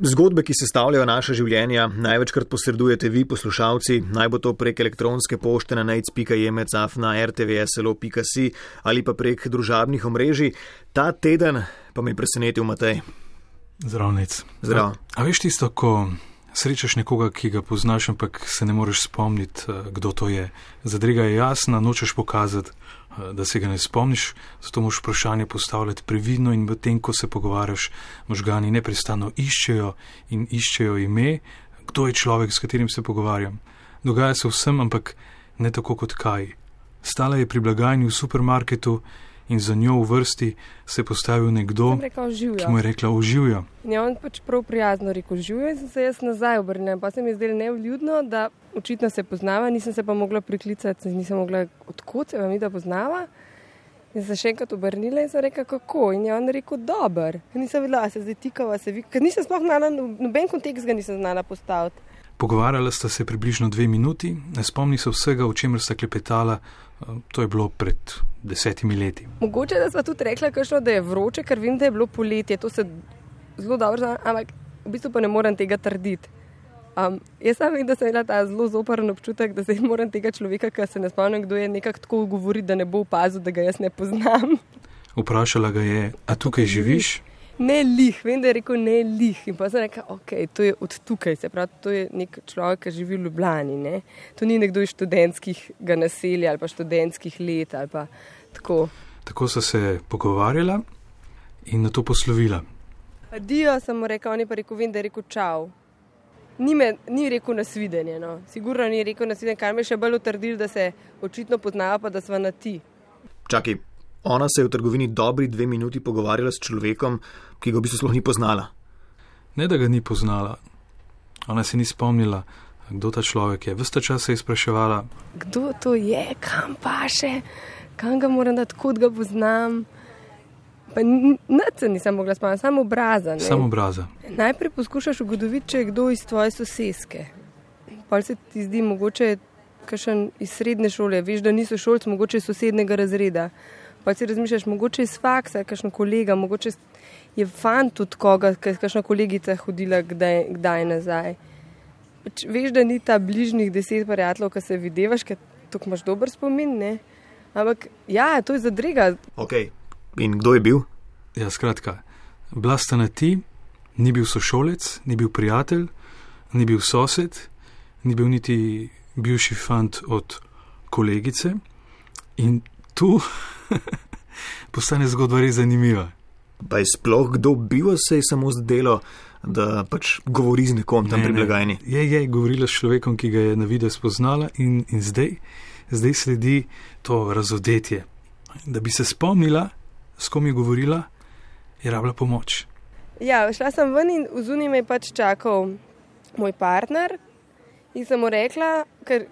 Zgodbe, ki sestavljajo naše življenja, največkrat posredujete vi, poslušalci, naj bo to prek elektronske pošte na najc.jemecaf na rtvslo.si ali pa prek družabnih omrežij. Ta teden pa me je presenetil Matej. Zdravnic. Zdrav. A, a veš tisto, ko srečaš nekoga, ki ga poznaš, ampak se ne moreš spomniti, eh, kdo to je. Zadrega je jasna, nočeš pokazati, eh, da se ga ne spomniš, zato moš vprašanje postavljati previdno in v tem, ko se pogovarjaš, možgani neprestano iščejo in iščejo ime, kdo je človek, s katerim se pogovarjam. Dogaja se vsem, ampak ne tako kot kaj. Stala je pri blagajni v supermarketu in za njo v vrsti se je postavil nekdo, ki mu je rekla: Uživijo. Ja, on pač prav prijazno rekel: Uživijo in sem se jaz nazaj obrnil. Pa se mi je zdelo nevljudno, da očitno se poznava, nisem se pa mogla priklicati, nisem mogla odkot se vam ida poznava. In se še enkrat obrnila in sem rekla, kako. In je on rekel, dober. Nisem videla, se zdaj tikava, se vi, ker nisem sploh znala, noben kontekst ga nisem znala postaviti. Pogovarjala sta se približno dve minuti, ne spomni se vsega, o čemer sta klepetala, to je bilo pred desetimi leti. Mogoče da sva tudi rekla, kakšno, da je vroče, ker vem, da je bilo poletje, to se zelo dobro zna, ampak v bistvu pa ne morem tega trditi. Um, jaz sam vem, da sem imela ta zelo zoparen občutek, da zdaj moram tega človeka, ki se ne spomnim, kdo je nekako tako govoriti, da ne bo opazil, da ga jaz ne poznam. Vprašala ga je, a tukaj živiš? Ne lih, vem, da je rekel ne lih. In pa sem rekla, ok, to je od tukaj, se pravi, to je nek človek, ki živi v Ljubljani. Ne? To ni nekdo iz študentskih naselja ali pa študentskih let ali pa tako. Tako so se pogovarjala in na to poslovila. Adijo, sem mu rekel, on je pa rekel, vem, da je rekel čau. Ni, me, ni rekel nasvidenje, no. sigurno ni rekel nasvidenje, kar me še bolj utrdil, da se očitno poznava, pa da smo na ti. Čakaj, ona se je v trgovini dobri dve minuti pogovarjala s človekom, ki ga v bistvu sploh ni poznala. Ne, da ga ni poznala. Ona se ni spomnila, kdo ta človek je. Vsta čas se je spraševala, Kdo to je, kam pa še, kam ga moram dati, kot ga poznam. Pa nič se nisem mogla spomniti, samo obraza. ne. samo obraza. Najprej poskušaš ugotoviti, če je kdo iz tvoje soseske. Pa se ti zdi mogoče kakšen iz srednje šole, veš, da niso šolci, mogoče iz sosednega razreda. Pa si razmišljaš, mogoče iz faksa, kakšen kolega, mogoče je fant tudi koga, kakšna kolegica hodila kdaj, kdaj nazaj. Pač veš, da ni ta bližnjih deset prijateljev, ki se videvaš, ker tukaj imaš dober spomin, ne? Ampak ja, to je zadrega. Ok, in kdo je bil? Ja, skratka, bila sta na ti, ni bil sošolec, ni bil prijatelj, ni bil sosed, ni bil niti bivši fant od kolegice. In tu postane zgodba res zanimiva. Pa je sploh kdo bil, se je samo zdelo, da pač govori z nekom tam Ne, pri ne. blagajni. Je, je govorila s človekom, ki ga je na vidi spoznala, in, in zdaj, zdaj sledi to razodetje. Da bi se spomnila, s kom je govorila, je rabila pomoč. Ja, šla sem ven in v zunaj me je pač čakal moj partner in sem mu rekla, ker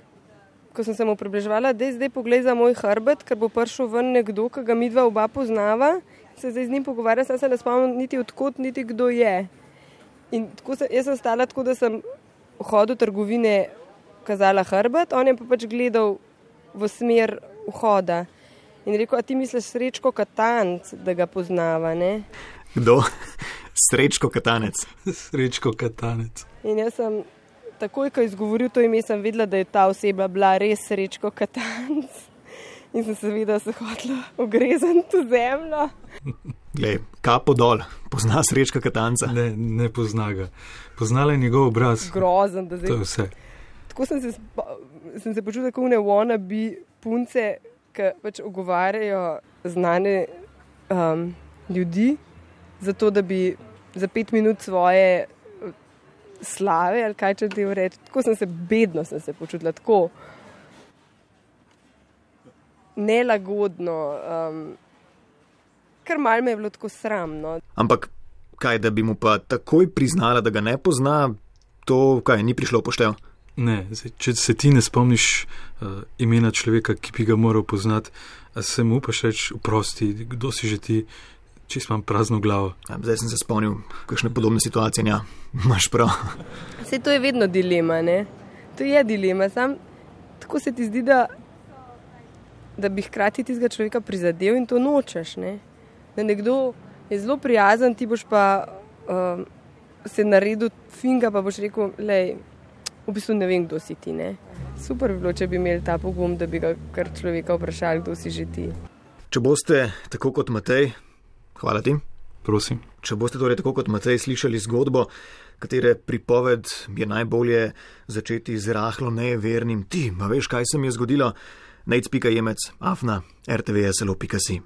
ko sem se mu približevala, da je zdaj pogled za moj hrbet, ker bo prišel ven nekdo, ki ga mi dva oba poznava. Se zdaj z njim pogovarjam, sem se ne spomnim niti odkot, niti kdo je. In tako sem, jaz sem stala tako, da sem v hodu trgovine kazala hrbet, on je pa pač gledal v smer vhoda. In rekel, a ti misliš srečko katanc, da ga poznava, ne? Kdo? Srečko katanec. Srečko katanec. In jaz sem takoj, ko je izgovoril to ime, sem vedela, da je ta oseba bila res srečko katanc. In sem seveda se hotela ogrezati v zemljo. Glej, kapo dol, pozna srečka katanca. Ne, ne pozna ga. Poznala je njegov obraz. Grozen, da To je zdaj. vse. Tako sem se, sem se počutila, kot ne ona bi punce, ki pač ogovarjajo znane um, ljudi, zato da bi za pet minut svoje slave ali kaj če ti reči. Tako sem se bedno sem se počutila, tako nelagodno, um, ker mal me je bilo tako sramno. Ampak kaj, da bi mu pa takoj priznala, da ga ne pozna, to kaj ni prišlo poštev. Ne, zdaj, če se ti ne spomniš uh, imena človeka, ki bi ga moral poznati, se mu upaš reči, oprosti, kdo si že ti, če imam prazno glavo. Ja, Zdaj sem se spomnil, kakšne podobne situacije, ja, imaš prav. Vse to je vedno dilema, ne? To je dilema. Sam tako se ti zdi, da, da bi hkrati tistega človeka prizadel in to nočeš. Ne? Da nekdo je zelo prijazen, ti boš pa um, se naredil finga, pa boš rekel, lej, v bistvu ne vem, kdo si ti. Ne? Super bi bilo, če bi imeli ta pogum, da bi ga kar človeka vprašali, kdo si že ti. Če boste tako kot Matej, hvala ti. Prosim. Če boste torej tako kot Matej slišali zgodbo, katere pripoved je najbolje začeti z rahlo nevernim ti, pa veš, kaj se mi je zgodilo, najc.jemec, afna, rtvslo.si.